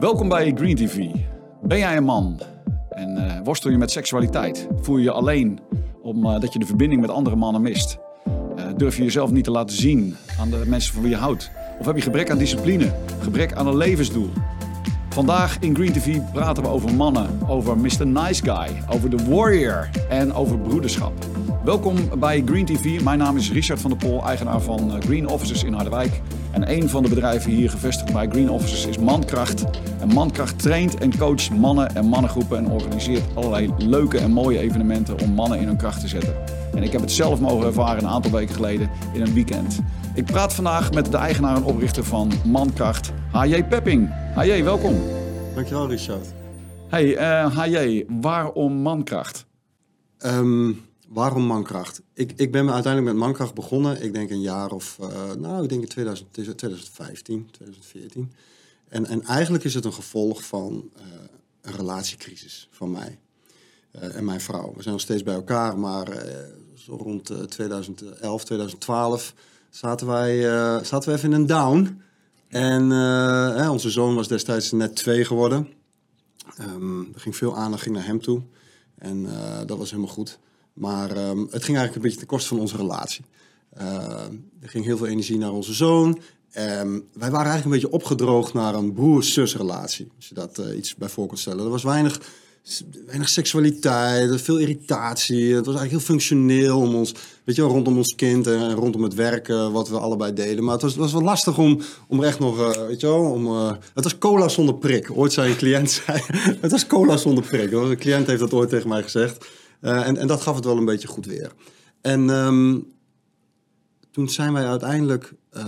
Welkom bij Green TV. Ben jij een man en uh, worstel je met seksualiteit? Voel je je alleen omdat uh, je de verbinding met andere mannen mist? Uh, durf je jezelf niet te laten zien aan de mensen van wie je houdt? Of heb je gebrek aan discipline, gebrek aan een levensdoel? Vandaag in Green TV praten we over mannen, over Mr. Nice Guy, over The Warrior en over broederschap. Welkom bij Green TV. Mijn naam is Richard van der Pol, eigenaar van Green Offices in Harderwijk. En een van de bedrijven hier gevestigd bij Green Offices is Mankracht. En Mankracht traint en coacht mannen en mannengroepen en organiseert allerlei leuke en mooie evenementen om mannen in hun kracht te zetten. En ik heb het zelf mogen ervaren een aantal weken geleden in een weekend. Ik praat vandaag met de eigenaar en oprichter van Mankracht, H.J. Pepping. H.J., welkom. Dankjewel, Richard. Hey, uh, H.J., waarom Mankracht? Um, waarom Mankracht? Ik, ik ben uiteindelijk met Mankracht begonnen. Ik denk een jaar of, uh, nou, ik denk in 2000, 2015, 2014. En, en eigenlijk is het een gevolg van uh, een relatiecrisis van mij uh, en mijn vrouw. We zijn nog steeds bij elkaar, maar zo rond 2011, 2012 zaten wij, zaten we even in een down. En hè, onze zoon was destijds net twee geworden. Um, er ging veel aandacht ging naar hem toe. En dat was helemaal goed. Maar um, het ging eigenlijk een beetje ten koste van onze relatie. Uh, er ging heel veel energie naar onze zoon. Um, wij waren eigenlijk een beetje opgedroogd naar een broer-zus relatie. Als je dat uh, iets bij voor kunt stellen. Er was weinig, weinig seksualiteit, veel irritatie. Het was eigenlijk heel functioneel om ons, weet je rondom ons kind en rondom het werken wat we allebei deden. Maar het was, het was wel lastig om, om echt nog, weet je wel, om, het was cola zonder prik. Ooit zei een cliënt, zei, het was cola zonder prik. Een cliënt heeft dat ooit tegen mij gezegd. Uh, en, en, dat gaf het wel een beetje goed weer. En um, toen zijn wij uiteindelijk uh,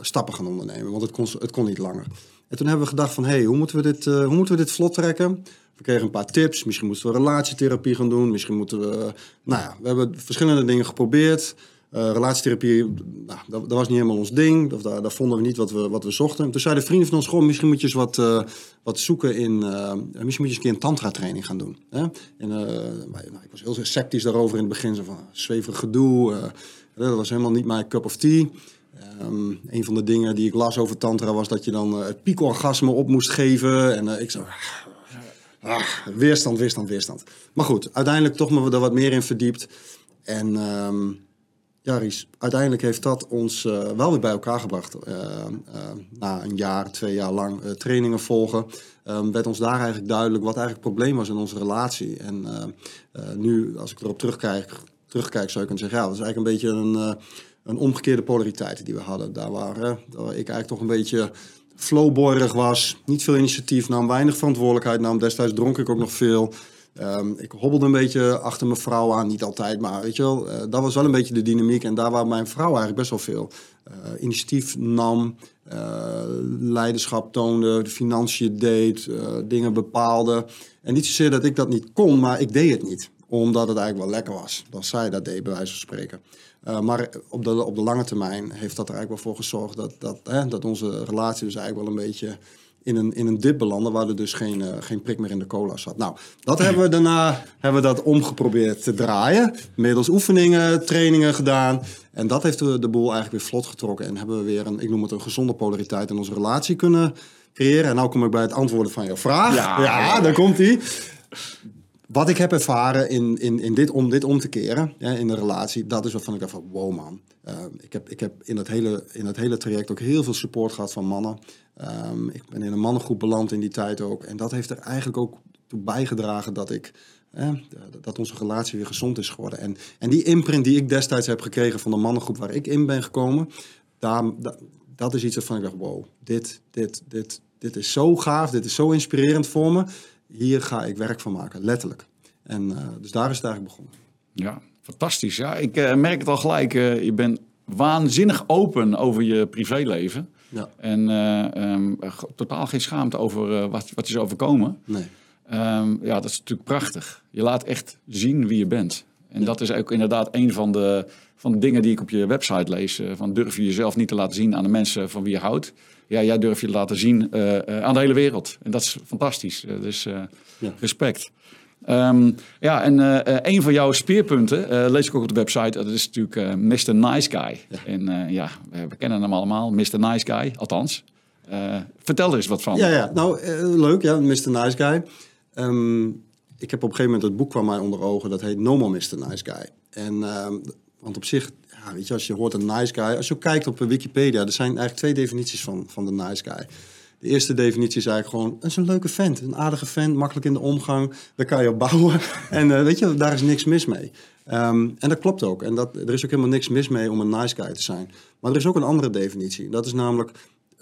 stappen gaan ondernemen, want het kon, het kon niet langer. En toen hebben we gedacht van, hé, hey, hoe, moeten we dit, uh, hoe moeten we dit vlot trekken? We kregen een paar tips. Misschien moeten we relatietherapie gaan doen. Misschien moeten we... Nou ja, we hebben verschillende dingen geprobeerd. Uh, relatietherapie, nou, dat, dat, was niet helemaal ons ding. Of daar, daar, vonden we niet wat we, wat we zochten. Toen zeiden vrienden van ons, gewoon, misschien moet je eens wat, uh, wat zoeken in... Uh, misschien moet je eens een keer een tantra-training gaan doen. Hè? En, nou, ik was heel sceptisch daarover in het begin. Zo van, zweverig gedoe. dat was helemaal niet mijn cup of tea. Um, een van de dingen die ik las over tantra was dat je dan het piekorgasme op moest geven. En ik zo... Ah, weerstand, weerstand, weerstand. Maar goed, uiteindelijk toch me er wat meer in verdiept. En... Um, uiteindelijk heeft dat ons uh, wel weer bij elkaar gebracht. Uh, uh, na een jaar, twee jaar lang trainingen volgen, um, werd ons daar eigenlijk duidelijk wat eigenlijk het probleem was in onze relatie. En nu, als ik erop terugkijk, terugkijk zou ik kunnen zeggen, ja, dat is eigenlijk een beetje een, een omgekeerde polariteit die we hadden. Daar waar, waar ik eigenlijk toch een beetje flowborig was, niet veel initiatief nam, weinig verantwoordelijkheid nam. Destijds dronk ik ook nog veel. Um, ik hobbelde een beetje achter mijn vrouw aan, niet altijd, maar weet je wel, uh, dat was wel een beetje de dynamiek. En daar waar mijn vrouw eigenlijk best wel veel uh, initiatief nam, uh, leiderschap toonde, de financiën deed, dingen bepaalde. En niet zozeer dat ik dat niet kon, maar ik deed het niet. Omdat het eigenlijk wel lekker was, dat zij dat deed, bij wijze van spreken. maar op de, op de lange termijn heeft dat er eigenlijk wel voor gezorgd dat, dat, hè, dat onze relatie dus eigenlijk wel een beetje in een, in een dip belanden waar er dus geen, uh, geen prik meer in de cola zat. Nou, dat hebben we daarna hebben we dat omgeprobeerd te draaien. Middels oefeningen, trainingen gedaan. En dat heeft de, de boel eigenlijk weer vlot getrokken. En hebben we weer een, ik noem het een gezonde polariteit in onze relatie kunnen creëren. En nu kom ik bij het antwoorden van jouw vraag. Ja, ja daar komt hij. Wat ik heb ervaren in, in, in dit, om dit om te keren ja, in de relatie, dat is waarvan ik dacht van wow man. Uh, ik heb, ik heb in, het hele, in hele traject ook heel veel support gehad van mannen. Um, ik ben in een mannengroep beland in die tijd ook. En dat heeft er eigenlijk ook toe bijgedragen dat ik eh, dat onze relatie weer gezond is geworden. En, en die imprint die ik destijds heb gekregen van de mannengroep waar ik in ben gekomen, daar, dat, is iets waarvan ik dacht, wow, dit, dit, dit, dit is zo gaaf, dit is zo inspirerend voor me. Hier ga ik werk van maken, letterlijk. En uh, dus daar is het eigenlijk begonnen. Ja, fantastisch. Ja, ik uh, merk het al gelijk. Uh, je bent waanzinnig open over je privéleven. Ja. En um, totaal geen schaamte over wat, wat is overkomen. Nee. Um, ja, dat is natuurlijk prachtig. Je laat echt zien wie je bent. En ja. dat is ook inderdaad een van de, van de dingen die ik op je website lees. van durf je jezelf niet te laten zien aan de mensen van wie je houdt. Ja, jij durf je te laten zien aan de hele wereld. En dat is fantastisch. Dus ja. respect. Um, ja, en uh, een van jouw speerpunten, uh, lees ik ook op de website, dat is natuurlijk Mr. Nice Guy. Ja. En ja, we, kennen hem allemaal, Mr. Nice Guy, althans. vertel er eens wat van. Ja, ja. nou leuk, ja, Mr. Nice Guy. Ehm, ik heb op een gegeven moment het boek van mij onder ogen, dat heet No More Mr. Nice Guy. En, ehm, want op zich, ja, weet je, als je hoort een nice guy, als je kijkt op Wikipedia, er zijn eigenlijk twee definities van, van de nice guy. De eerste definitie is eigenlijk gewoon, het is een leuke vent, een aardige vent, makkelijk in de omgang, daar kan je op bouwen. En uh, weet je, daar is niks mis mee. Um, en dat klopt ook. En dat, er is ook helemaal niks mis mee om een nice guy te zijn. Maar er is ook een andere definitie. Dat is namelijk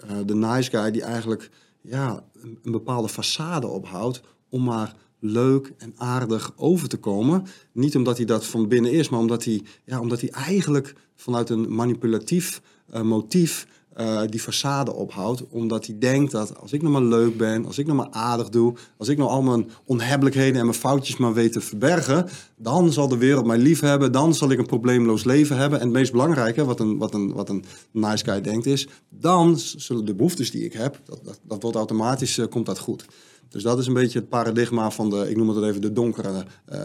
uh, de nice guy die eigenlijk ja, een, bepaalde façade ophoudt om maar leuk en aardig over te komen. Niet omdat hij dat van binnen is, maar omdat hij, ja, omdat hij eigenlijk vanuit een manipulatief uh, motief uh, die façade ophoudt. Omdat hij denkt dat als ik nou maar leuk ben, als ik nou maar aardig doe, als ik nou al mijn onhebbelijkheden en mijn foutjes maar weet te verbergen, dan zal de wereld mij lief hebben, dan zal ik een probleemloos leven hebben. En het meest belangrijke, wat een, wat een, wat een nice guy denkt, is, dan zullen de behoeftes die ik heb, dat, dat, wordt automatisch, uh, komt dat goed. Dus dat is een beetje het paradigma van de, ik noem het even de donkere uh,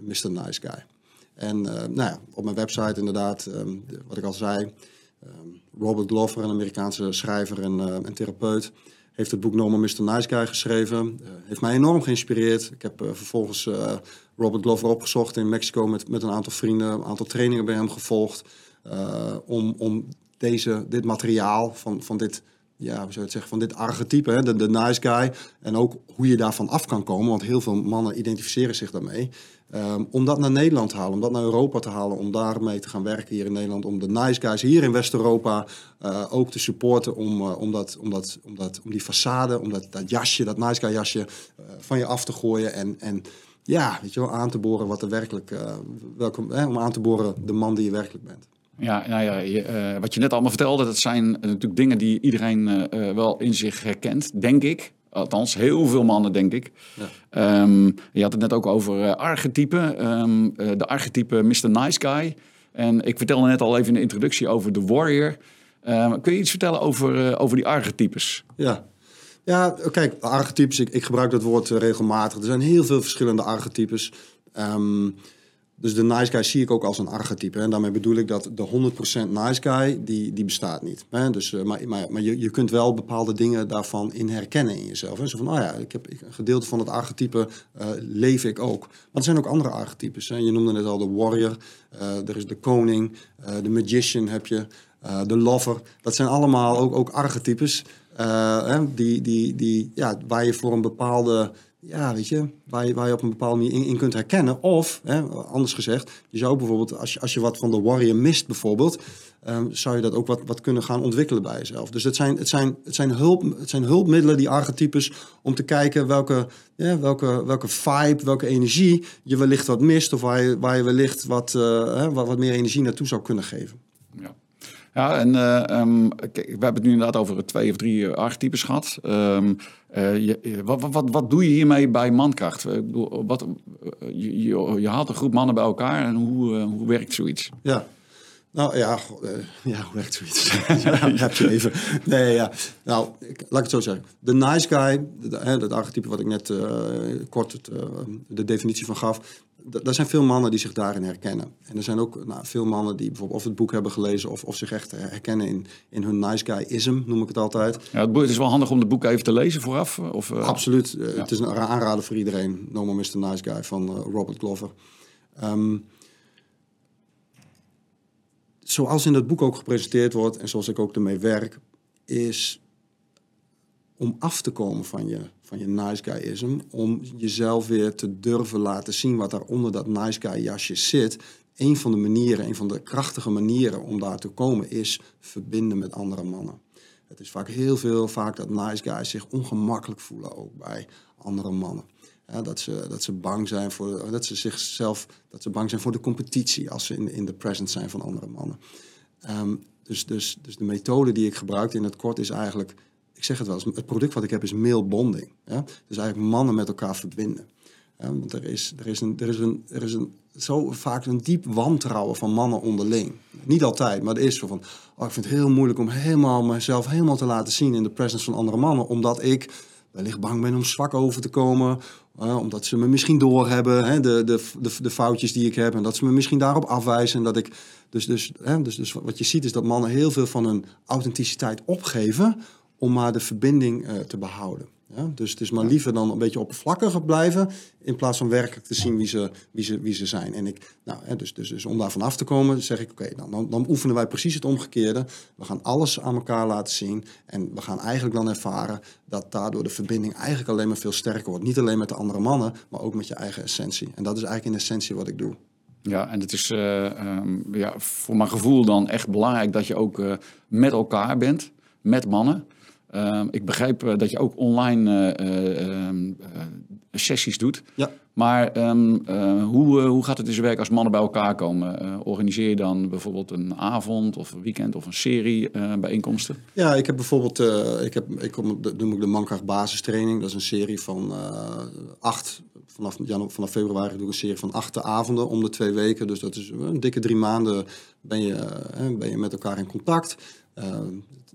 Mr. Nice Guy. En nou ja, op mijn website inderdaad, um, wat ik al zei, Robert Glover, een Amerikaanse schrijver en, uh, en, therapeut, heeft het boek Normal Mr. Nice Guy geschreven. heeft mij enorm geïnspireerd. Ik heb vervolgens Robert Glover opgezocht in Mexico met, met een aantal vrienden, een aantal trainingen bij hem gevolgd. om, om deze, dit materiaal van, van dit ja, hoe zou je het zeggen, van dit archetype, hè, de, de nice guy. En ook hoe je daarvan af kan komen, want heel veel mannen identificeren zich daarmee. Um, om dat naar Nederland te halen, om dat naar Europa te halen, om daarmee te gaan werken hier in Nederland. Om de nice guys hier in West-Europa uh, ook te supporten om, uh, om, dat, om, dat, om, dat, om die façade, om dat, dat jasje, dat nice guy jasje uh, van je af te gooien. En, en ja, weet je wel, aan te boren wat er werkelijk, welke, om aan te boren de man die je werkelijk bent. Ja, nou ja je, uh, wat je net allemaal vertelde, dat zijn natuurlijk dingen die iedereen uh, wel in zich herkent, denk ik. Althans, heel veel mannen, denk ik. Ja. Um, je had het net ook over archetypen. Um, de archetype Mr. Nice Guy. En ik vertelde net al even in de introductie over de Warrior. Um, kun je iets vertellen over, over die archetypes? Ja. Ja, kijk, archetypes, ik, ik gebruik dat woord regelmatig. Er zijn heel veel verschillende archetypes. Um, dus de nice guy zie ik ook als een archetype. En daarmee bedoel ik dat de 100% nice guy, die, die bestaat niet. Hè? Dus, uh, maar maar, maar je, je kunt wel bepaalde dingen daarvan in herkennen in jezelf. Hè? Zo van, oh ja, ik heb een gedeelte van het archetype uh, leef ik ook. Maar er zijn ook andere archetypes. Hè? Je noemde net al de warrior, uh, er is de koning, de magician heb je, de lover. Dat zijn allemaal ook, ook archetypes hè? Die, die, die, ja, waar je voor een bepaalde ja, weet je, waar je, op een bepaalde manier in, kunt herkennen. Of, hè, anders gezegd, je zou bijvoorbeeld, als je, als je wat van de warrior mist bijvoorbeeld, um, zou je dat ook wat, wat kunnen gaan ontwikkelen bij jezelf. Dus het zijn, het zijn, het zijn, hulp, het zijn hulpmiddelen, die archetypes, om te kijken welke, welke, welke vibe, welke energie je wellicht wat mist, of waar je, waar je wellicht wat, hè, wat, wat meer energie naartoe zou kunnen geven. Ja. En um, kijk, we hebben het nu inderdaad over twee of drie archetypes gehad. Um, uh, je, wat, wat, wat doe je hiermee bij mankracht? Je, je, haalt een groep mannen bij elkaar en hoe, hoe werkt zoiets? Ja, nou ja, ja hoe werkt zoiets? ja, heb je even. Nee, ja. Nou, laat ik het zo zeggen. De nice guy, dat archetype wat ik net kort het, de definitie van gaf, er zijn veel mannen die zich daarin herkennen. En er zijn ook nou, veel mannen die bijvoorbeeld of het boek hebben gelezen of, of zich echt herkennen in, in hun nice guy-ism, noem ik het altijd. Ja, het, boek, het is wel handig om het boek even te lezen vooraf? Of, uh... Absoluut. Ja. Het is een aanrader voor iedereen. No More Mr. Nice Guy van uh, Robert Glover. Um, zoals in het boek ook gepresenteerd wordt en zoals ik ook ermee werk, is om af te komen van je, van je nice guyism, om jezelf weer te durven laten zien wat daar onder dat nice guy jasje zit. Een van de manieren, een van de krachtige manieren om daar te komen is verbinden met andere mannen. Het is vaak heel veel, vaak dat nice guys zich ongemakkelijk voelen ook bij andere mannen. Dat, ze, dat ze bang zijn voor, dat ze zichzelf, dat ze bang zijn voor de competitie als ze in, in de presence zijn van andere mannen. Um, dus, dus, dus de methode die ik gebruik in het kort is eigenlijk ik zeg het wel eens, het product wat ik heb is male bonding. Ja? Dus eigenlijk mannen met elkaar verbinden. Want er is, er, is een, er, is een, er is een, zo vaak een diep wantrouwen van mannen onderling. Niet altijd, maar er is zo van... Oh, ik vind het heel moeilijk om helemaal mezelf helemaal te laten zien... in de presence van andere mannen. Omdat ik wellicht bang ben om zwak over te komen. Omdat ze me misschien doorhebben, hè, de, de, de, foutjes die ik heb. En dat ze me misschien daarop afwijzen. Dat ik, dus, dus, hè, dus, dus wat je ziet is dat mannen heel veel van hun authenticiteit opgeven om maar de verbinding eh, te behouden. Ja? Dus het is maar liever dan een beetje oppervlakkig blijven, in plaats van werkelijk te zien wie ze, wie ze, wie ze zijn. En ik, nou, hè, dus, dus, dus om daarvan af te komen, zeg ik, oké, dan, dan, dan oefenen wij precies het omgekeerde. We gaan alles aan elkaar laten zien en we gaan eigenlijk dan ervaren dat daardoor de verbinding eigenlijk alleen maar veel sterker wordt. Niet alleen met de andere mannen, maar ook met je eigen essentie. En dat is eigenlijk in essentie wat ik doe. Ja, en het is uh, um, ja, voor mijn gevoel dan echt belangrijk dat je ook uh, met elkaar bent, met mannen. Uh, ik begrijp uh, dat je ook online ehm, sessies doet. Ja. Maar um, hoe, hoe gaat het in zijn werk als mannen bij elkaar komen? organiseer je dan bijvoorbeeld een avond of een weekend of een serie bijeenkomsten? Ja, ik heb bijvoorbeeld, ik, heb, ik kom, de, noem ik de Mankracht basistraining. Dat is een serie van acht vanaf, janu vanaf februari doe ik een serie van acht avonden om de twee weken. Dus dat is een dikke drie maanden ben je, ben je met elkaar in contact. Uh,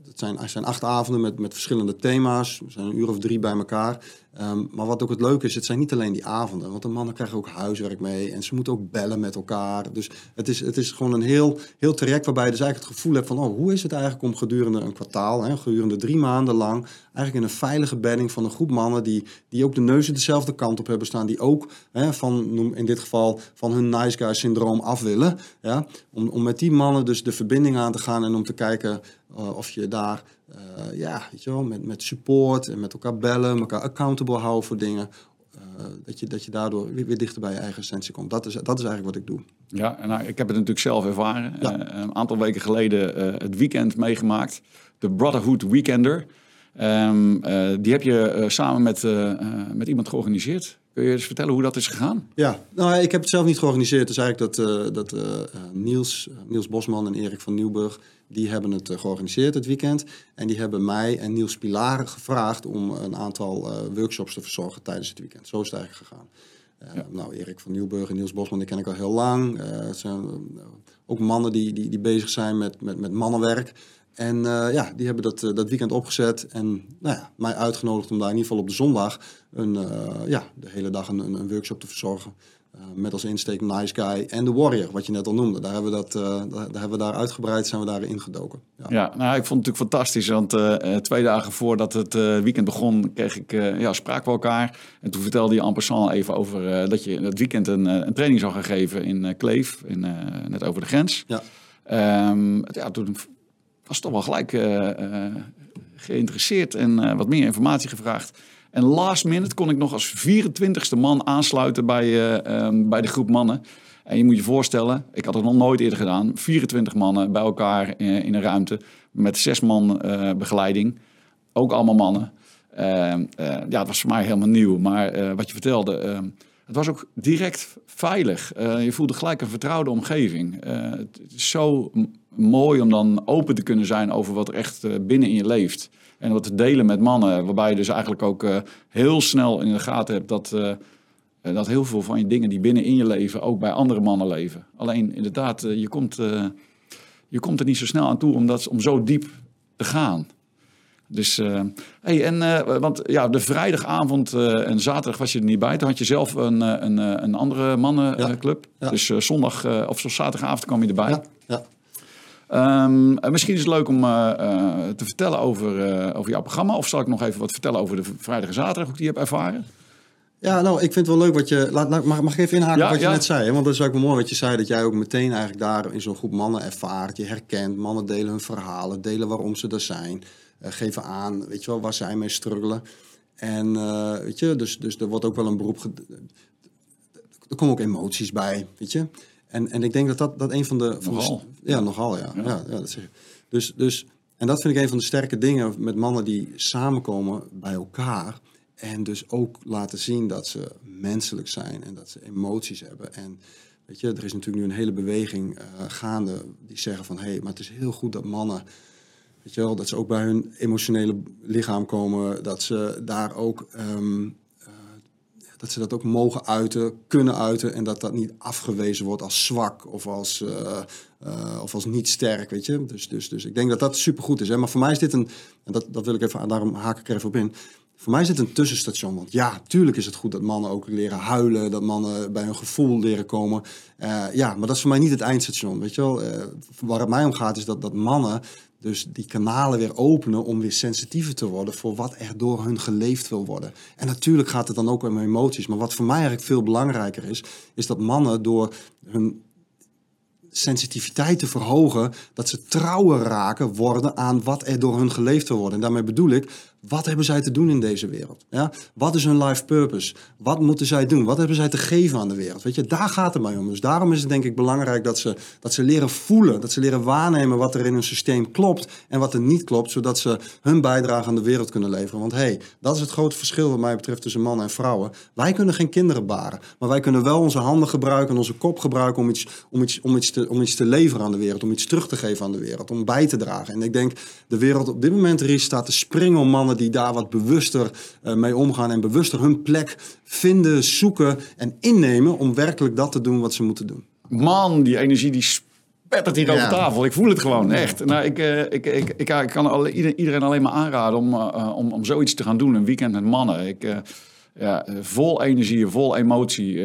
het zijn, zijn acht avonden met, met verschillende thema's. We zijn een uur of drie bij elkaar. Um, maar wat ook het leuke is, het zijn niet alleen die avonden. Want de mannen krijgen ook huiswerk mee. En ze moeten ook bellen met elkaar. Dus het is, het is gewoon een heel, heel traject waarbij je dus eigenlijk het gevoel hebt van... Oh, hoe is het eigenlijk om gedurende een kwartaal, hè, gedurende drie maanden lang... eigenlijk in een veilige bedding van een groep mannen... die, die ook de neuzen dezelfde kant op hebben staan. Die ook hè, van, noem in dit geval, van hun nice guy syndroom af willen. Ja? Om, om met die mannen dus de verbinding aan te gaan en om te kijken... Uh, of je daar uh, ja, weet je wel, met, met support en met elkaar bellen, elkaar accountable houden voor dingen. Uh, dat, je, dat je daardoor weer, weer, dichter bij je eigen essentie komt. Dat is, dat is eigenlijk wat ik doe. Ja, nou, ik heb het natuurlijk zelf ervaren. Ja. Een aantal weken geleden het weekend meegemaakt. De Brotherhood Weekender. Um, die heb je samen met, met iemand georganiseerd. Kun je eens vertellen hoe dat is gegaan? Ja, nou, ik heb het zelf niet georganiseerd. Dus eigenlijk dat, uh, dat uh, Niels, Niels Bosman en Erik van Nieuwburg... die hebben het uh, georganiseerd het weekend. En die hebben mij en Niels Pilar gevraagd... om een aantal workshops te verzorgen tijdens het weekend. Zo is het eigenlijk gegaan. Ja. Nou, Erik van Nieuwburg en Niels Bosman, die ken ik al heel lang. het zijn ook mannen die, die, die bezig zijn met, met, met mannenwerk... En uh, ja, die hebben dat, uh, dat weekend opgezet en nou ja, mij uitgenodigd om daar in ieder geval op de zondag een, uh, ja, de hele dag een, een, workshop te verzorgen. met als insteek Nice Guy en The Warrior, wat je net al noemde. Daar hebben we, dat, daar, daar, hebben we daar uitgebreid, zijn we daar ingedoken. Ja, ja nou, ik vond het natuurlijk fantastisch, want twee dagen voordat het weekend begon, kreeg ik, ja, spraken we elkaar. En toen vertelde je en passant even over dat je dat weekend een, een training zou gaan geven in Kleef, in, net over de grens. Ja. Um, ja, toen was toch wel gelijk uh, uh, geïnteresseerd en uh, wat meer informatie gevraagd. En last minute kon ik nog als 24ste man aansluiten bij, um, bij de groep mannen. En je moet je voorstellen, ik had het nog nooit eerder gedaan. 24 mannen bij elkaar in, in een ruimte met zes man begeleiding. Ook allemaal mannen. Ehm, ja, het was voor mij helemaal nieuw. Maar wat je vertelde, ehm, het was ook direct veilig. je voelde gelijk een vertrouwde omgeving. zo mooi om dan open te kunnen zijn over wat er echt uh, binnen in je leeft. En wat te delen met mannen, waarbij je dus eigenlijk ook uh, heel snel in de gaten hebt dat, uh, dat heel veel van je dingen die binnen in je leven ook bij andere mannen leven. Alleen inderdaad, je, komt, je komt er niet zo snel aan toe om, dat, om zo diep te gaan. Dus, hey, en, want ja, de vrijdagavond en zaterdag was je er niet bij. Toen had je zelf een, een, een andere mannenclub. Ja, ja. Dus zondag of zaterdagavond kwam je erbij. Ja, ja. Um, misschien is het leuk om uh, uh, te vertellen over, uh, over jouw programma. Of zal ik nog even wat vertellen over de vrijdag en zaterdag, hoe ik die heb ervaren? Ja, nou, ik vind het wel leuk wat je... Laat, mag, mag ik even inhaken ja, wat je ja. net zei? Hè? Want dat is ook wel mooi wat je zei. Dat jij ook meteen eigenlijk daar in zo'n groep mannen ervaart. Je herkent, mannen delen hun verhalen. Delen waarom ze er zijn. geven aan, weet je wel, waar zij mee struggelen. En weet je, dus, dus er wordt ook wel een beroep... Er komen ook emoties bij, weet je. En, en ik denk dat dat, dat een van de... Van nogal. De, ja, nogal, ja. ja. ja, ja dat zeg Dus, dus, en dat vind ik een van de sterke dingen met mannen die samenkomen bij elkaar. En dus ook laten zien dat ze menselijk zijn en dat ze emoties hebben. En weet je, er is natuurlijk nu een hele beweging uh, gaande die zeggen van... hé, hey, maar het is heel goed dat mannen... Weet je wel, dat ze ook bij hun emotionele lichaam komen. Dat ze daar ook um, dat ze dat ook mogen uiten, kunnen uiten en dat dat niet afgewezen wordt als zwak of als, uh, uh, of als niet sterk, weet je. Dus, dus, dus ik denk dat dat supergoed is. Hè? Maar voor mij is dit een, en dat, dat wil ik even, daarom haak ik er even op in. Voor mij is dit een tussenstation. Want ja, tuurlijk is het goed dat mannen ook leren huilen, dat mannen bij hun gevoel leren komen. Uh, ja, maar dat is voor mij niet het eindstation, weet je wel. waar het mij om gaat is dat, dat mannen Dus die kanalen weer openen om weer sensitiever te worden voor wat er door hun geleefd wil worden. En natuurlijk gaat het dan ook om emoties. Maar wat voor mij eigenlijk veel belangrijker is, is dat mannen door hun sensitiviteit te verhogen, dat ze trouwer raken worden aan wat er door hun geleefd wil worden. En daarmee bedoel ik, wat hebben zij te doen in deze wereld? Ja? Wat is hun life purpose? Wat moeten zij doen? Wat hebben zij te geven aan de wereld? Weet je, daar gaat het mij om. Dus daarom is het denk ik belangrijk dat ze, dat ze leren voelen, dat ze leren waarnemen wat er in hun systeem klopt en wat er niet klopt, zodat ze hun bijdrage aan de wereld kunnen leveren. Want hé, hey, dat is het grote verschil wat mij betreft tussen mannen en vrouwen. Wij kunnen geen kinderen baren, maar wij kunnen wel onze handen gebruiken en onze kop gebruiken om iets, om iets, om iets, te, om iets te leveren aan de wereld, om iets terug te geven aan de wereld, om bij te dragen. En ik denk, de wereld op dit moment, Ries, staat te springen om mannen die daar wat bewuster uh, mee omgaan en bewuster hun plek vinden, zoeken en innemen om werkelijk dat te doen wat ze moeten doen. Man, die energie die spettert hier ja. over tafel. Ik voel het gewoon, echt. Nou, ik, uh, ik, ik, ik, ik, kan alle, iedereen alleen maar aanraden om, uh, om, om zoiets te gaan doen, een weekend met mannen. Ik, ja, vol energie, vol emotie,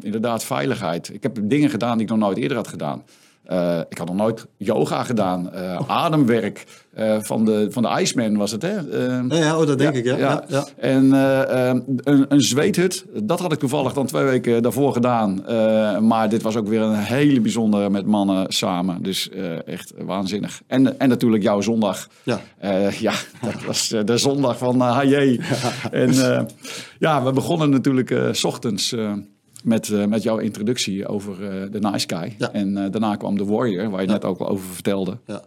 inderdaad veiligheid. Ik heb dingen gedaan die ik nog nooit eerder had gedaan. Uh, ik had nog nooit yoga gedaan. Uh, ademwerk uh, van, de, van de Iceman was het, hè? ja, ja oh, dat denk ik, ja. ja. ja. En een, een zweethut, dat had ik toevallig dan twee weken daarvoor gedaan. maar dit was ook weer een hele bijzondere met mannen samen. Dus echt waanzinnig. En, en natuurlijk jouw zondag. Ja, ja dat was de zondag van HJ. En ja, we begonnen natuurlijk s ochtends met, uh, met jouw introductie over uh, de Nice Guy. Ja. En uh, daarna kwam de Warrior, waar je ja. net ook al over vertelde. Ja.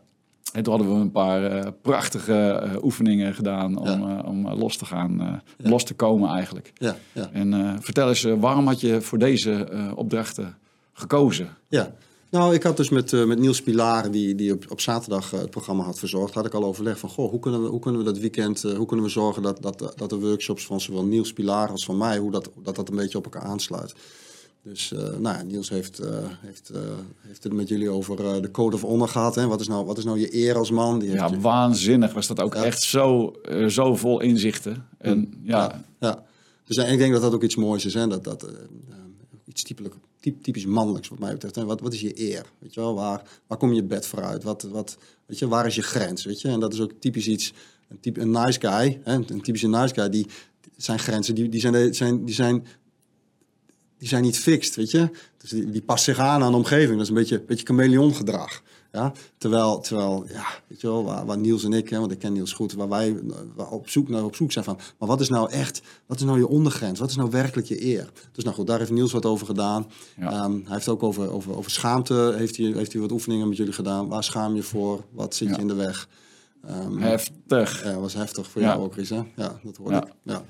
En toen hadden we een paar prachtige oefeningen gedaan om, om los te gaan, los te komen eigenlijk. Ja. En vertel eens, waarom had je voor deze opdrachten gekozen? Ja, nou, ik had dus met, uh, met Niels Pilar, die, die op, op zaterdag uh, het programma had verzorgd, had ik al overlegd van, goh, hoe kunnen we, hoe kunnen we dat weekend, uh, hoe kunnen we zorgen dat, dat, dat de workshops van zowel Niels Pilar als van mij, hoe dat, dat, dat een beetje op elkaar aansluit. Dus nou, Niels heeft, heeft, heeft het met jullie over de Code of Honor gehad. Hè? Wat, is nou, wat is nou je eer als man? Die ja, waanzinnig was dat ook echt zo, zo vol inzichten. En, mm. ja. ja. Ja, Dus ik denk dat dat ook iets moois is. Hè? Dat, dat, iets typisch, typisch mannelijks wat mij betreft. En wat, wat is je eer? Weet je wel? Waar, waar kom je bed vooruit? Wat, wat, weet je, waar is je grens? Weet je? En dat is ook typisch iets, een, type, een nice guy, hè? een typische nice guy, die, zijn grenzen, die, die, zijn, zijn, die, zijn, die zijn niet fixed, weet je? Dus die, die past zich aan aan de omgeving. Dat is een beetje, beetje chameleon gedrag. Ja? Terwijl, terwijl ja, weet je wel, waar, waar Niels en ik, hè, want ik ken Niels goed, waar wij waar op, zoek naar, op zoek zijn van, maar wat is nou echt, wat is nou je ondergrens? Wat is nou werkelijk je eer? Dus nou goed, daar heeft Niels wat over gedaan. Ja. Um, hij heeft ook over, over, over schaamte, heeft hij, heeft hij wat oefeningen met jullie gedaan. Waar schaam je voor? Wat zit ja. je in de weg? Um, heftig. Ja, was heftig voor jou ook, Chris, hè? Ja, dat hoorde ik. Ja.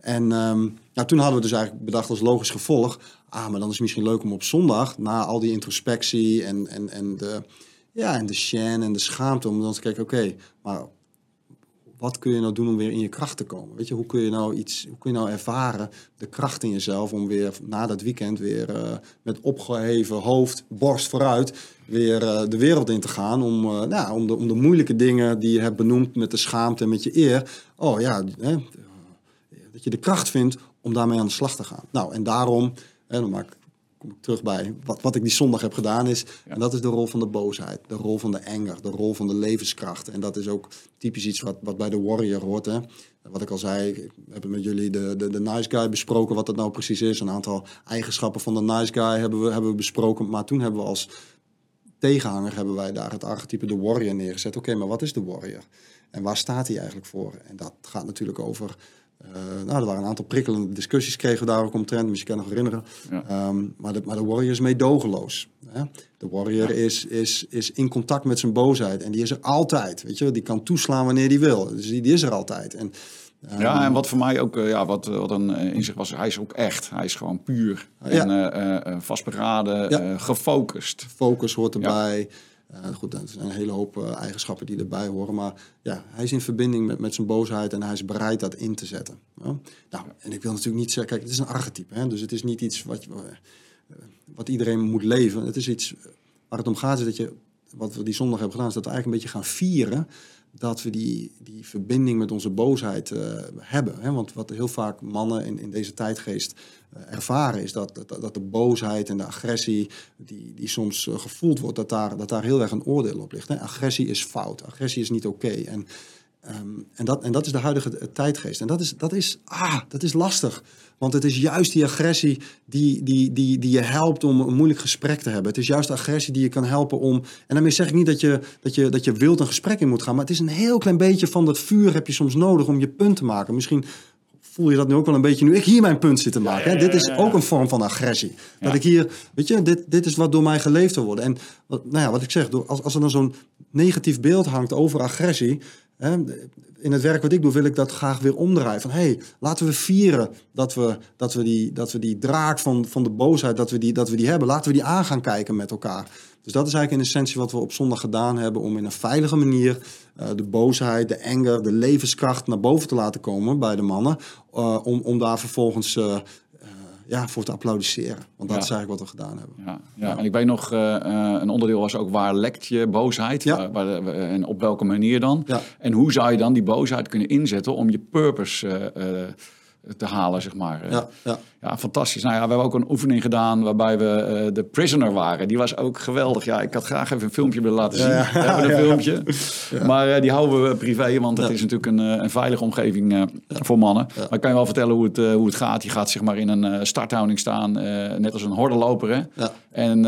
En um, nou, toen hadden we dus eigenlijk bedacht als logisch gevolg... ah, maar dan is het misschien leuk om op zondag... na al die introspectie en, en, en de ja, en de shame en de schaamte om dan te kijken, oké, maar wat kun je nou doen om weer in je kracht te komen? Weet je, hoe kun je nou iets, hoe kun je nou ervaren de kracht in jezelf om weer na dat weekend weer uh, met opgeheven hoofd, borst vooruit, weer uh, de wereld in te gaan om, uh, nou, om, de, om de moeilijke dingen die je hebt benoemd met de schaamte en met je eer, oh ja, hè, dat je de kracht vindt om daarmee aan de slag te gaan. Nou, en daarom, hè, dan maak ik kom ik terug bij wat, wat ik die zondag heb gedaan is. En dat is de rol van de boosheid, de rol van de anger, de rol van de levenskracht. En dat is ook typisch iets wat, wat bij de warrior hoort. Hè. Wat ik al zei, ik heb met jullie de, de, de nice guy besproken, wat dat nou precies is. Een aantal eigenschappen van de nice guy hebben we, hebben we besproken. Maar toen hebben we als tegenhanger hebben wij daar het archetype de warrior neergezet. Oké, maar wat is de warrior? En waar staat hij eigenlijk voor? En dat gaat natuurlijk over uh, nou, er waren een aantal prikkelende discussies kregen we daar ook omtrent, misschien kan je nog herinneren. Ja. Um, maar, de, maar de Warrior is meedogenloos. Hè? De Warrior ja. is, is, is in contact met zijn boosheid en die is er altijd. Weet je? Die kan toeslaan wanneer die wil. Dus die, die is er altijd. En, um, ja, en wat voor mij ook uh, ja, wat, wat een inzicht was, hij is ook echt. Hij is gewoon puur en uh, vastberaden, gefocust. Focus hoort erbij. Uh, goed, dat zijn een hele hoop uh, eigenschappen die erbij horen. Maar ja, hij is in verbinding met, met zijn boosheid en hij is bereid dat in te zetten. Ja? Nou, en ik wil natuurlijk niet zeggen, kijk, het is een archetype. Hè? Dus het is niet iets wat, uh, wat iedereen moet leven. Het is iets waar het om gaat, is dat je, wat we die zondag hebben gedaan, is dat we eigenlijk een beetje gaan vieren dat we die, die verbinding met onze boosheid eh, hebben. Hè? Want wat heel vaak mannen in, in deze tijdgeest eh, ervaren is dat, dat, dat de boosheid en de agressie die, die soms eh, gevoeld wordt, dat daar, dat daar heel erg een oordeel op ligt. Hè? Agressie is fout, agressie is niet oké. En, ehm, en, dat, en dat is de huidige tijdgeest. En dat is, dat is, ah, dat is lastig. Want het is juist die agressie die, die, die, die je helpt om een moeilijk gesprek te hebben. Het is juist de agressie die je kan helpen om. En daarmee zeg ik niet dat je, dat je, dat je wild een gesprek in moet gaan. Maar het is een heel klein beetje van dat vuur heb je soms nodig om je punt te maken. Misschien voel je dat nu ook wel een beetje nu ik hier mijn punt zit te maken. Dit is ook een vorm van agressie. Dat ik hier, weet je, dit, dit is wat door mij geleefd wil worden. En wat, nou ja, wat ik zeg, als, als er dan zo'n negatief beeld hangt over agressie. In het werk wat ik doe, wil ik dat graag weer omdraaien. Van hé, hey, laten we vieren dat we, dat we, die, dat we die draak van, van de boosheid, dat we, die, dat we die hebben. Laten we die aan gaan kijken met elkaar. Dus dat is eigenlijk in essentie wat we op zondag gedaan hebben. Om in een veilige manier uh, de boosheid, de anger, de levenskracht naar boven te laten komen bij de mannen. Uh, om, om daar vervolgens uh, ja, voor te applaudisseren. Want dat ja. is eigenlijk wat we gedaan hebben. Ja, ja. ja. en ik weet nog, uh, een onderdeel was ook waar lekt je boosheid? Ja. Waar, waar, en op welke manier dan? Ja. En hoe zou je dan die boosheid kunnen inzetten om je purpose uh, te halen, zeg maar. Ja, ja. ja, fantastisch. Nou ja, we hebben ook een oefening gedaan waarbij we uh, de prisoner waren. Die was ook geweldig. Ja, ik had graag even een filmpje willen laten zien. Ja, we hebben een filmpje. Maar uh, die houden we privé, want het is natuurlijk een, een veilige omgeving uh, voor mannen. Maar ik kan je wel vertellen hoe het, hoe het gaat. Je gaat zeg maar in een starthouding staan, net als een hordenloper. Hè? En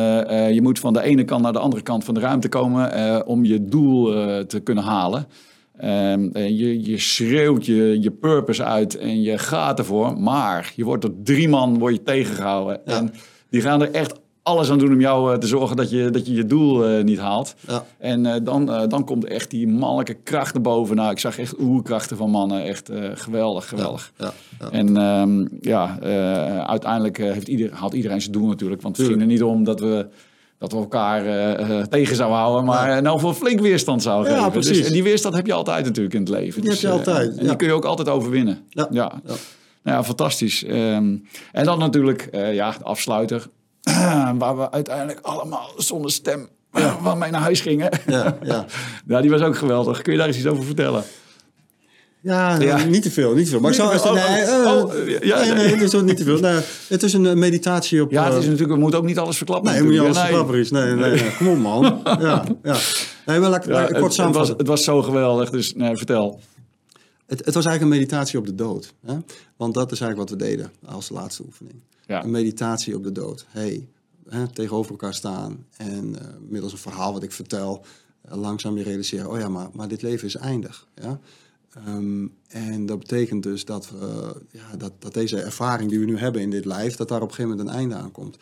je moet van de ene kant naar de andere kant van de ruimte komen om je doel te kunnen halen. Um, je, je schreeuwt je, je purpose uit en je gaat ervoor. Maar je wordt door drie man word je tegengehouden. Ja. En die gaan er echt alles aan doen om jou uh, te zorgen dat je dat je, je doel uh, niet haalt. Ja. En uh, dan, dan komt echt die mannelijke kracht naar boven. Nou, ik zag echt oerkrachten van mannen. Echt geweldig, geweldig. Ja. En um, ja, uiteindelijk heeft ieder, haalt iedereen zijn doel natuurlijk. Want het ging er niet om dat we dat we elkaar uh, tegen zouden houden, maar ja. nou voor flink weerstand zouden ja, geven. Dus, en die weerstand heb je altijd natuurlijk in het leven. Die dus, heb je altijd. Uh, en die kun je ook altijd overwinnen. Ja. ja. Nou ja, fantastisch. Um, en dan natuurlijk, uh, ja, de afsluiter. waar we uiteindelijk allemaal zonder stem ja. mee naar huis gingen. Ja, ja. ja, die was ook geweldig. Kun je daar eens iets over vertellen? Ja, ja, niet te veel, niet te veel. Maar ik zou... Oh, nee, uh, oh, ja, nee, nee, dat is niet te veel. Nou, het is een meditatie op... Ja, het is natuurlijk, we moeten ook niet alles verklappen. Nee, moet je alles nee. verklappen is. Nee, nee, nee, kom op man. Ja, ja. Nee, maar laat ik ja, kort samenvatten. Het was, het was zo geweldig, dus nee, vertel. Het, het was eigenlijk een meditatie op de dood. Hè? Want dat is eigenlijk wat we deden als laatste oefening. Ja. Een meditatie op de dood. hey, hè, tegenover elkaar staan en uh, middels een verhaal wat ik vertel... Uh, langzaam je realiseren, oh ja, maar, maar dit leven is eindig. Ja? Um, en dat betekent dus dat, we, ja, dat, dat deze ervaring die we nu hebben in dit lijf, dat daar op een gegeven moment een einde aan komt.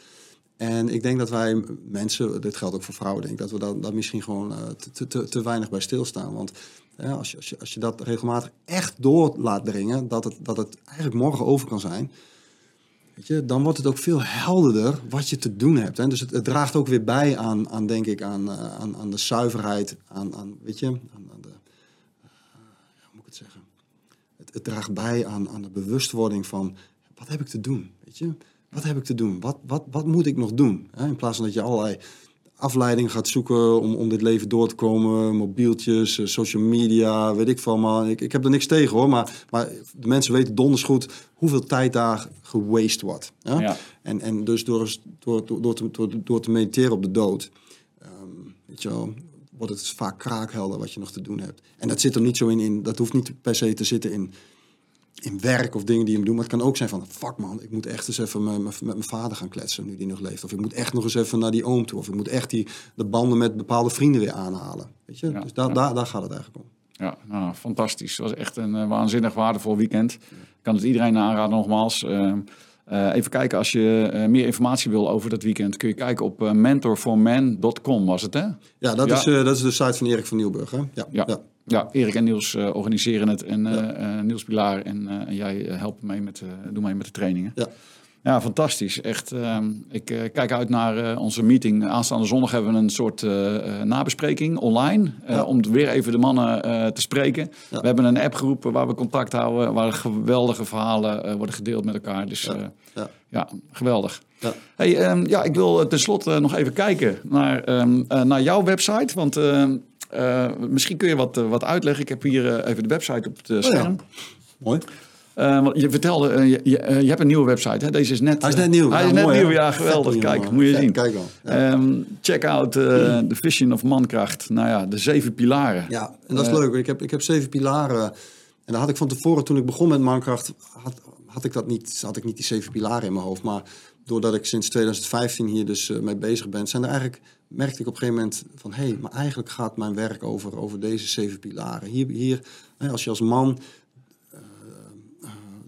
En ik denk dat wij mensen, dit geldt ook voor vrouwen, denk dat we dat, dat misschien gewoon uh, te, te, te weinig bij stilstaan. Want als, je, als, je, als je dat regelmatig echt door laat dringen, dat het, dat het eigenlijk morgen over kan zijn, weet je, dan wordt het ook veel helderder wat je te doen hebt. Hè? Dus het, het draagt ook weer bij aan, aan denk ik, aan, uh, aan, aan de zuiverheid, aan, aan, weet je, aan, aan de zeggen. Het, het draagt bij aan, aan de bewustwording van wat heb ik te doen? Weet je? Wat heb ik te doen? Wat, wat, wat moet ik nog doen? In plaats van dat je allerlei afleidingen gaat zoeken om, om dit leven door te komen. Mobieltjes, eh, social media, weet ik veel. Maar ik, ik heb er niks tegen hoor. Maar, maar de mensen weten donders goed hoeveel tijd daar gewaste wordt. Ja? ja. En, en dus door, door, door, door, te, door, te mediteren op de dood. Um, weet je wel, wordt het vaak kraakhelder wat je nog te doen hebt. En dat zit er niet zo in, in dat hoeft niet per se te zitten in, in werk of dingen die je moet doen. Maar het kan ook zijn van, fuck man, ik moet echt eens even met, met, mijn vader gaan kletsen nu die nog leeft. Of ik moet echt nog eens even naar die oom toe. Of ik moet echt die, de banden met bepaalde vrienden weer aanhalen. Weet je? dus daar, daar, daar gaat het eigenlijk om. Ja, nou, fantastisch. Het was echt een uh, waanzinnig waardevol weekend. Ik kan het iedereen aanraden nogmaals. Uh, uh, even kijken, als je uh, meer informatie wil over dat weekend, kun je kijken op uh, mentorformen.com, was het hè? Ja, dat, ja. Is, dat is de site van Erik van Nieuwburg. Hè? Ja, ja. ja. ja Erik en Niels organiseren het en. Niels Pilaar en, en jij helpt mee met, doe mee met de trainingen. Ja. Ja, fantastisch. Echt. Uh, ik uh, kijk uit naar uh, onze meeting. Aanstaande zondag hebben we een soort uh, nabespreking online. Ja. Om weer even de mannen te spreken. Ja. We hebben een appgroep waar we contact houden. Waar geweldige verhalen worden gedeeld met elkaar. Dus ja, ja geweldig. Hey, um, ja, ik wil tenslotte nog even kijken naar, um, naar jouw website. Want ehm, Eh, misschien kun je wat, eh, wat uitleggen. Ik heb hier eh, even de website op het eh, Oh scherm. Mooi. Eh, want je vertelde, eh, je, je, eh, je hebt een nieuwe website. Hè? Deze is net, Hij is net nieuw. Hij Ja, is net mooi, nieuw, ja, geweldig. Kijk, moet je Vet, zien. Kijk dan. Ja. Ehm, check out de Vision of Mankracht. Nou ja, de zeven pilaren. Ja, en dat is leuk. Ik heb, ik heb zeven pilaren. En daar had ik van tevoren, toen ik begon met Mankracht, had, had, ik dat niet, had ik niet die zeven pilaren in mijn hoofd. Maar doordat ik sinds 2015 hier dus mee bezig ben, zijn er eigenlijk, merkte ik op een gegeven moment van, hé, hey, maar eigenlijk gaat mijn werk over, over deze zeven pilaren. Hier, hier als je als man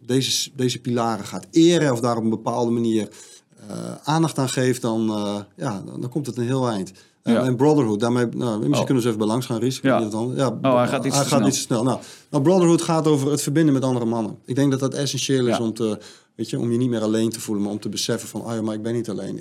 deze, deze pilaren gaat eren of daar op een bepaalde manier eh, aandacht aan geeft, dan, eh, ja, dan, dan komt het een heel eind. En, Ja. en Brotherhood, daarmee, nou, misschien Oh. kunnen eens even bij langs gaan, Ries. Ik Ja. dan- ja, Oh, hij gaat iets hij te gaat snel. iets te snel. Nou, nou, Brotherhood gaat over het verbinden met andere mannen. Ik denk dat dat essentieel is Ja. om, te, weet je, om je niet meer alleen te voelen, maar om te beseffen van, oh ja, maar ik ben niet alleen.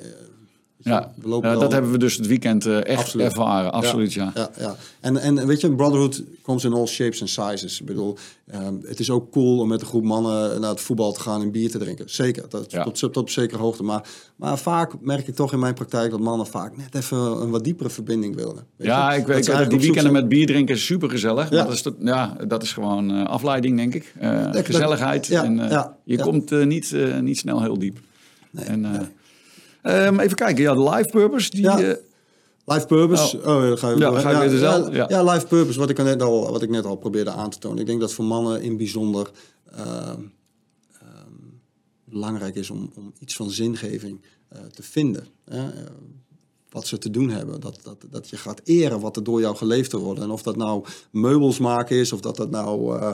Ja, we lopen dat hebben we dus het weekend eh, echt Absoluut. ervaren. Absoluut, ja. ja, ja. En, en weet je, Brotherhood comes in all shapes and sizes. Ik bedoel, ehm, het is ook cool om met een groep mannen naar het voetbal te gaan en bier te drinken. Zeker, dat, Ja. tot, tot op zekere hoogte. Maar, maar vaak merk ik toch in mijn praktijk dat mannen vaak net even een wat diepere verbinding willen. Weet Ja, je? ik weet dat die weekenden met bier drinken is super gezellig. Ja. Dat is, ja, dat is gewoon eh, afleiding, denk ik. Dat- gezelligheid. ja, en, je komt niet, niet snel heel diep. Nee, en, nee. Ehm, even kijken, ja, de life purpose. Die, Ja. eh, Life purpose. Oh, dan ga je, Ja, ga ik weer dezelfde, Ja, ja. ja, life purpose, wat ik, net al, wat ik net al probeerde aan te tonen. Ik denk dat voor mannen in bijzonder ehm, ehm, belangrijk is om, om iets van zingeving eh, te vinden. Hè? Wat ze te doen hebben. Dat, dat, dat je gaat eren wat er door jou geleefd te worden. En of dat nou meubels maken is, of dat dat nou eh,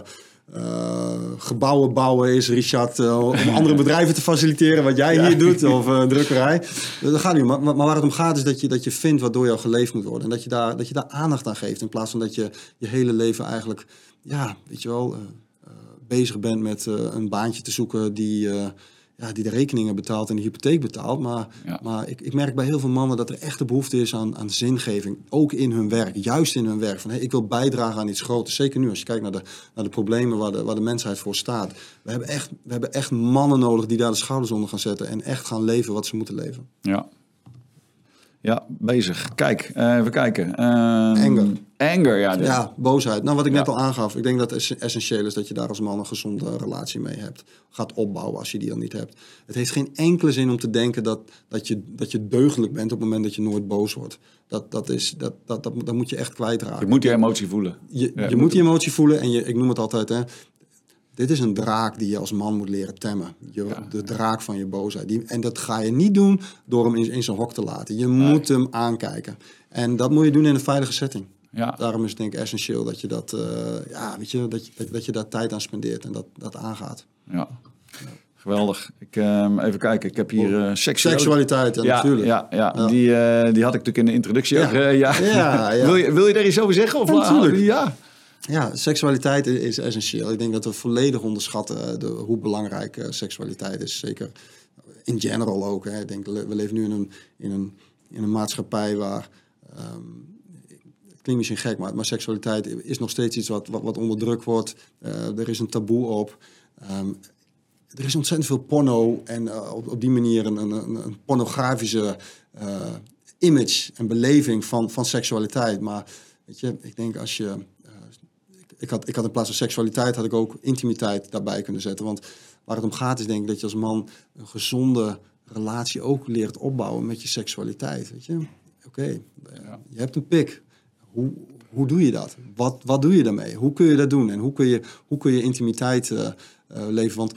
eh, gebouwen bouwen is, Richard, eh, om andere bedrijven te faciliteren, wat jij hier doet, of een drukkerij. Dat gaat niet. Maar, maar waar het om gaat is dat je, dat je vindt wat door jou geleefd moet worden. En dat je, daar, dat je daar aandacht aan geeft, in plaats van dat je je hele leven eigenlijk, ja, weet je wel, bezig bent met een baantje te zoeken die, ja, die de rekeningen betaalt en de hypotheek betaalt. Maar, Ja. maar ik, ik merk bij heel veel mannen dat er echt de behoefte is aan, aan zingeving. Ook in hun werk, juist in hun werk. Van, hey, ik wil bijdragen aan iets groters. Zeker nu als je kijkt naar de, naar de problemen waar de, waar de mensheid voor staat. We hebben, echt, we hebben echt mannen nodig die daar de schouders onder gaan zetten. En echt gaan leven wat ze moeten leven. ja. Ja, bezig. Kijk, eh, even kijken. Ehm, Anger. Anger, ja. de- Ja, boosheid. Nou, wat ik net al aangaf. Ik denk dat het essentieel is dat je daar als man een gezonde relatie mee hebt. Gaat opbouwen als je die dan niet hebt. Het heeft geen enkele zin om te denken dat, dat, je, dat je deugdelijk bent op het moment dat je nooit boos wordt. Dat, dat, is, dat, dat, dat, dat moet je echt kwijtraken. Je moet die emotie voelen. Je, Ja, je moet die emotie voelen en je, ik noem het altijd, hè, dit is een draak die je als man moet leren temmen. Je, De draak van je boosheid. Die, en dat ga je niet doen door hem in, in zijn hok te laten. Je moet hem aankijken. En dat moet je doen in een veilige setting. Ja. Daarom is het denk ik essentieel dat je, dat, eh, ja, weet je, dat, je, dat, je daar tijd aan spendeert en dat, dat aangaat. Ja. Geweldig. Ik, ehm, even kijken, ik heb hier eh seksueel... Seksualiteit, ja, ja, natuurlijk. Ja, ja. Ja. Die, eh, die had ik natuurlijk in de introductie Ja. ook. eh, ja. Wil, je, wil je daar iets over zeggen? Of Ja, natuurlijk. Ja. Ja, seksualiteit is- essentieel. Ik denk dat we volledig onderschatten eh, de, hoe belangrijk eh, seksualiteit is. Zeker in general ook. Hè. Ik denk, we leven nu in een, in een, in een maatschappij waar... ehm, het klinkt misschien gek, maar, seksualiteit is nog steeds iets wat, wat, wat onderdrukt wordt. Eh, er is een taboe op. Ehm, er is ontzettend veel porno en op, die manier een, een, een, pornografische image en beleving van, van seksualiteit. Maar weet je, ik denk als je. Ik, had, ik had in plaats van seksualiteit had ik ook intimiteit daarbij kunnen zetten. Want waar het om gaat is denk ik dat je als man een gezonde relatie ook leert opbouwen met je seksualiteit. Weet je, oké, eh, je hebt een pik. Hoe, hoe doe je dat? Wat, wat doe je daarmee? Hoe kun je dat doen? En hoe kun je, hoe kun je intimiteit eh, leven? Want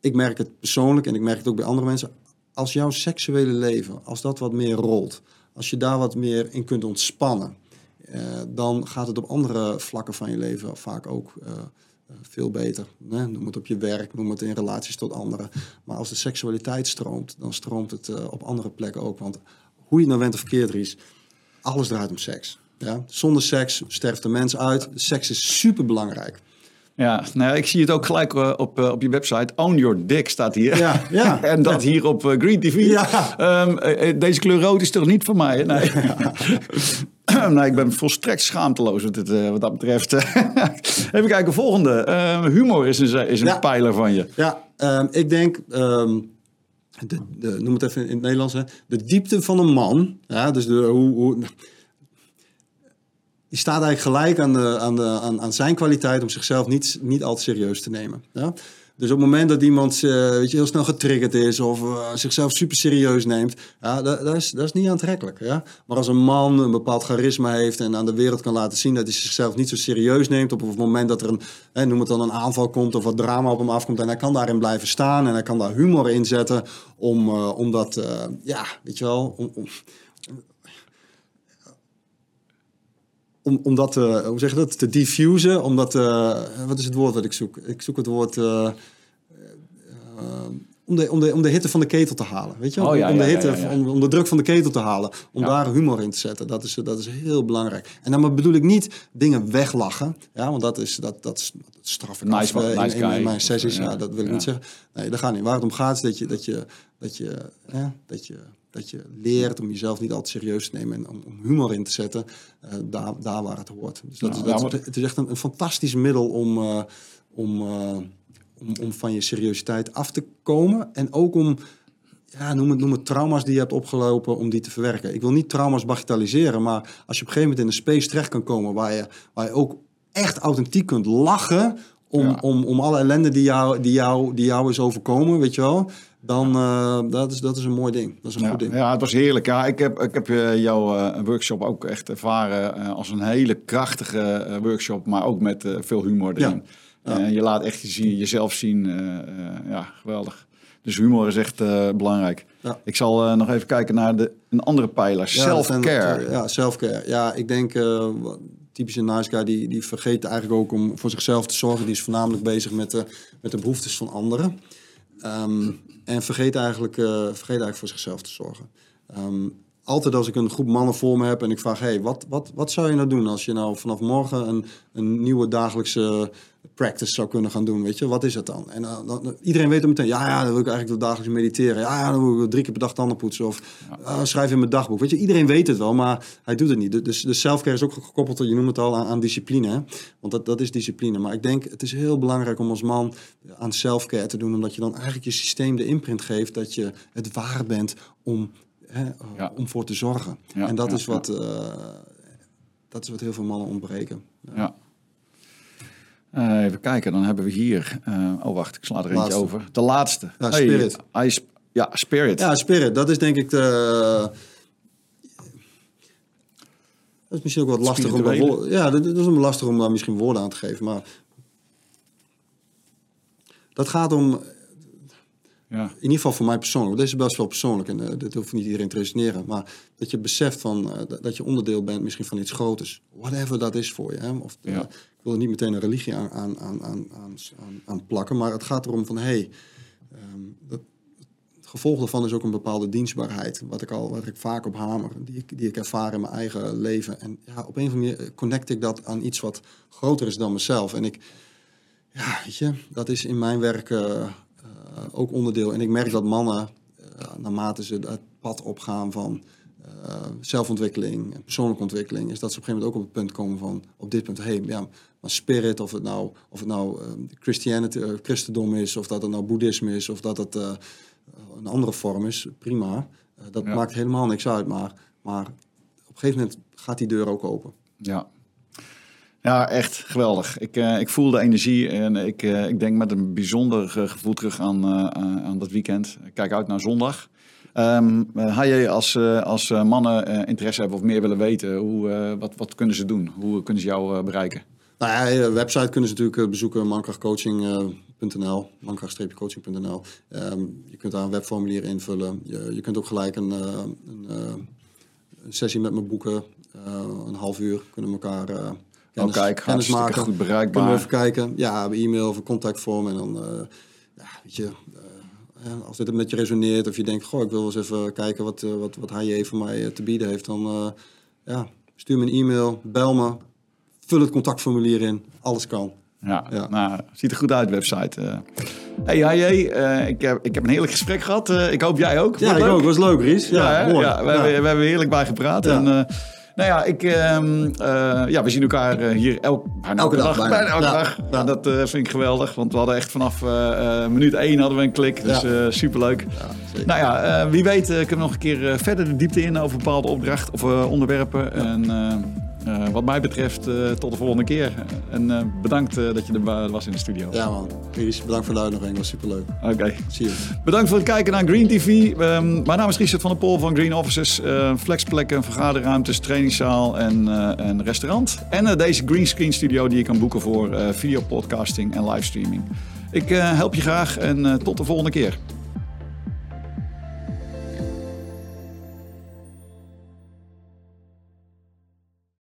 ik merk het persoonlijk en ik merk het ook bij andere mensen. Als jouw seksuele leven, als dat wat meer rolt, als je daar wat meer in kunt ontspannen, dan gaat het op andere vlakken van je leven vaak ook eh, eh, veel beter. Hè? Noem het op je werk, noem het in relaties tot anderen. Maar als de seksualiteit stroomt, dan stroomt het eh, op andere plekken ook. Want hoe je het nou went of verkeerd, Ries, alles draait om seks. Ja? Zonder seks sterft de mens uit. Seks is super belangrijk. Ja, nou ik zie het ook gelijk eh, op, eh, op je website. Own your dick staat hier. Ja, ja. en dat hier op eh, Green TV. Ja. Ehm, eh, eh, deze kleur rood is toch niet voor mij? Nee. nee, ik ben volstrekt schaamteloos wat, het, eh, wat dat betreft. Even kijken, volgende. Ehm, humor is een, is een Ja. pijler van je. Ja, ehm, ik denk, ehm, de, de, noem het even in het Nederlands, hè, de diepte van een man. Ja, dus de, hoe, hoe, die staat eigenlijk gelijk aan, de, aan, de, aan, aan zijn kwaliteit om zichzelf niet, niet al te serieus te nemen. Ja? Dus op het moment dat iemand uh, weet je, heel snel getriggerd is of uh, zichzelf super serieus neemt, ja, dat, dat, is, dat is niet aantrekkelijk. Ja? Maar als een man een bepaald charisma heeft en aan de wereld kan laten zien dat hij zichzelf niet zo serieus neemt, op het moment dat er een, hè, noem het dan een aanval komt of wat drama op hem afkomt en hij kan daarin blijven staan en hij kan daar humor in zetten om, uh, om dat, ja, weet je wel, om, om om, om dat, uh, hoe zeg je dat, te diffusen, om dat, uh, wat is het woord dat ik zoek? Ik zoek het woord, uh, om, de, om, de, om de hitte van de ketel te halen, weet je oh, ja, om, de hitte, ja, Om, om, de druk van de ketel te halen, om daar humor in te zetten, dat is, dat is heel belangrijk. En dan bedoel ik niet dingen weglachen, ja, want dat is, dat, dat, is, straf ik nice, af, nice in, in, in, mijn sessies, ja, dat wil ik niet zeggen. Nee, dat gaat niet. Waar het om gaat is dat je, dat je, dat je, dat je dat je leert om jezelf niet altijd serieus te nemen en om, om humor in te zetten, uh, daar, daar waar het hoort. Dus dat, Ja, dat, ja, maar- het is echt een, een fantastisch middel om, eh, om, eh, om, om van je seriositeit af te komen. En ook om, ja, noem, het, noem het trauma's die je hebt opgelopen, om die te verwerken. Ik wil niet trauma's bagatelliseren, maar als je op een gegeven moment in een space terecht kan komen waar je, waar je ook echt authentiek kunt lachen om, Ja. om, om alle ellende die jou, die, jou, die jou is overkomen, weet je wel. Dan, eh, dat, is, dat is een mooi ding. Dat is een Ja, goed ding. ja, het was heerlijk. Ja, ik heb, ik heb eh, jouw eh, workshop ook echt ervaren als een hele krachtige workshop, maar ook met veel humor erin. Ja. Je laat echt je, jezelf zien. ja, geweldig. Dus humor is echt belangrijk. Ja. Ik zal nog even kijken naar de, een andere pijler. Self-care. Ja, self-care. Ja, ik denk, typische nice guy, die, die vergeet eigenlijk ook om voor zichzelf te zorgen. Die is voornamelijk bezig met de, met de behoeftes van anderen. Ehm, en vergeet eigenlijk, eh, vergeet eigenlijk voor zichzelf te zorgen. Ehm, altijd als ik een groep mannen voor me heb en ik vraag... Hey, wat, wat, wat zou je nou doen als je nou vanaf morgen een, een nieuwe dagelijkse practice zou kunnen gaan doen? Weet je, wat is het dan? En eh, dan, iedereen weet dan meteen, ja, ja, dan wil ik eigenlijk dagelijks mediteren. Ja, ja, dan wil ik drie keer per dag tanden poetsen. Of ah, schrijf in mijn dagboek. Weet je, iedereen weet het wel, maar hij doet het niet. Dus de selfcare is ook gekoppeld, je noemt het al, aan, aan discipline. Hè? Want dat, dat is discipline. Maar ik denk, het is heel belangrijk om als man aan selfcare te doen. Omdat je dan eigenlijk je systeem de imprint geeft dat je het waard bent om, hè, eh, Ja. om voor te zorgen. Ja, en dat, ja, is wat, eh, dat is wat heel veel mannen ontbreken. Ja. Eh, even kijken, dan hebben we hier. eh, oh, wacht, ik sla er eentje Laatste. over. De laatste. Ja, Spirit. hij ja, Spirit. Ja, spirit, dat is denk ik de... Dat is misschien ook wat lastig om, woorden- ja, dat, is lastig om daar misschien woorden aan te geven. Maar dat gaat om, Ja. in ieder geval voor mij persoonlijk, want deze is best wel persoonlijk en eh, dit hoeft niet iedereen te resoneren, maar dat je beseft van, eh, dat- dat je onderdeel bent misschien van iets groters. Whatever dat is voor je. Hè? Of, eh, Ja. ik wil er niet meteen een religie aan, aan, aan, aan, aan, plakken, maar het gaat erom van, hé, hey, ehm, dat, het gevolg daarvan is ook een bepaalde dienstbaarheid, wat ik al wat ik vaak op hamer, die ik, die ik ervaar in mijn eigen leven. En ja, op een of andere manier connect ik dat aan iets wat groter is dan mezelf. En ik, ja, weet je, dat is in mijn werk ook onderdeel. En ik merk dat mannen, eh, naarmate ze het pad opgaan van eh, zelfontwikkeling en persoonlijke ontwikkeling, is dat ze op een gegeven moment ook op het punt komen van, op dit punt, hé, hey, ja, maar spirit, of het nou, of het nou eh, Christianity, eh, christendom is, of dat het nou boeddhisme is, of dat het eh, een andere vorm is, prima. Eh, dat Ja. maakt helemaal niks uit, maar, maar op een gegeven moment gaat die deur ook open. Ja. Ja, echt geweldig. Ik, eh, ik voel de energie en ik, eh, ik denk met een bijzonder eh, gevoel terug aan, aan dat weekend. Kijk uit naar zondag. Eh, had je als, als mannen interesse hebben of meer willen weten, hoe, wat, wat kunnen ze doen? Hoe kunnen ze jou bereiken? Nou ja, je website kunnen ze natuurlijk bezoeken, mankrachtcoaching.nl, mankracht-coaching.nl. Ehm, je kunt daar een webformulier invullen. Je, je kunt ook gelijk een, een, sessie met me boeken. Een half uur kunnen we elkaar kennis, oh, kijk, kennis maken. goed Kunnen we bereikbaar. even kijken. Ja, e-mail of een contactvorm. En dan, eh, ja, weet je, eh, als dit met je resoneert of je denkt, goh, ik wil eens even kijken wat, eh, wat, wat hij voor mij te bieden heeft, dan ja, stuur me een e-mail, bel me, vul het contactformulier in, alles kan. Ja, Ja. Nou, ziet er goed uit, website. eh. Hey, HJ, eh, ik, heb, ik heb een heerlijk gesprek gehad. Eh, ik hoop jij ook. Ja, ik het ook. leuk? Was leuk, Ries. Ja, Ja, ja, we, Hebben, we hebben heerlijk bij gepraat. En, nou ja, ik, ehm, eh, ja, we zien elkaar eh, hier elk, bijna Elke elke dag, dag. bijna. bijna elke Ja. dag. Ja. Dat eh, vind ik geweldig, want we hadden echt vanaf minuut één hadden we een klik. Dus Ja. superleuk. Nou ja, wie weet kunnen we nog een keer verder de diepte in over bepaalde opdrachten of onderwerpen. En Uh, wat mij betreft, uh, tot de volgende keer. En uh, bedankt dat je er was in de studio. Ja man, Iris, bedankt voor de uitnodiging. was superleuk. Oké. Okay. Zie je. Bedankt voor het kijken naar Green TV. Um, mijn naam is Richard van der Pol van Green Offices. flexplekken, vergaderruimtes, trainingszaal en, en restaurant. En deze Green Screen Studio die je kan boeken voor videopodcasting en livestreaming. Ik help je graag en tot de volgende keer.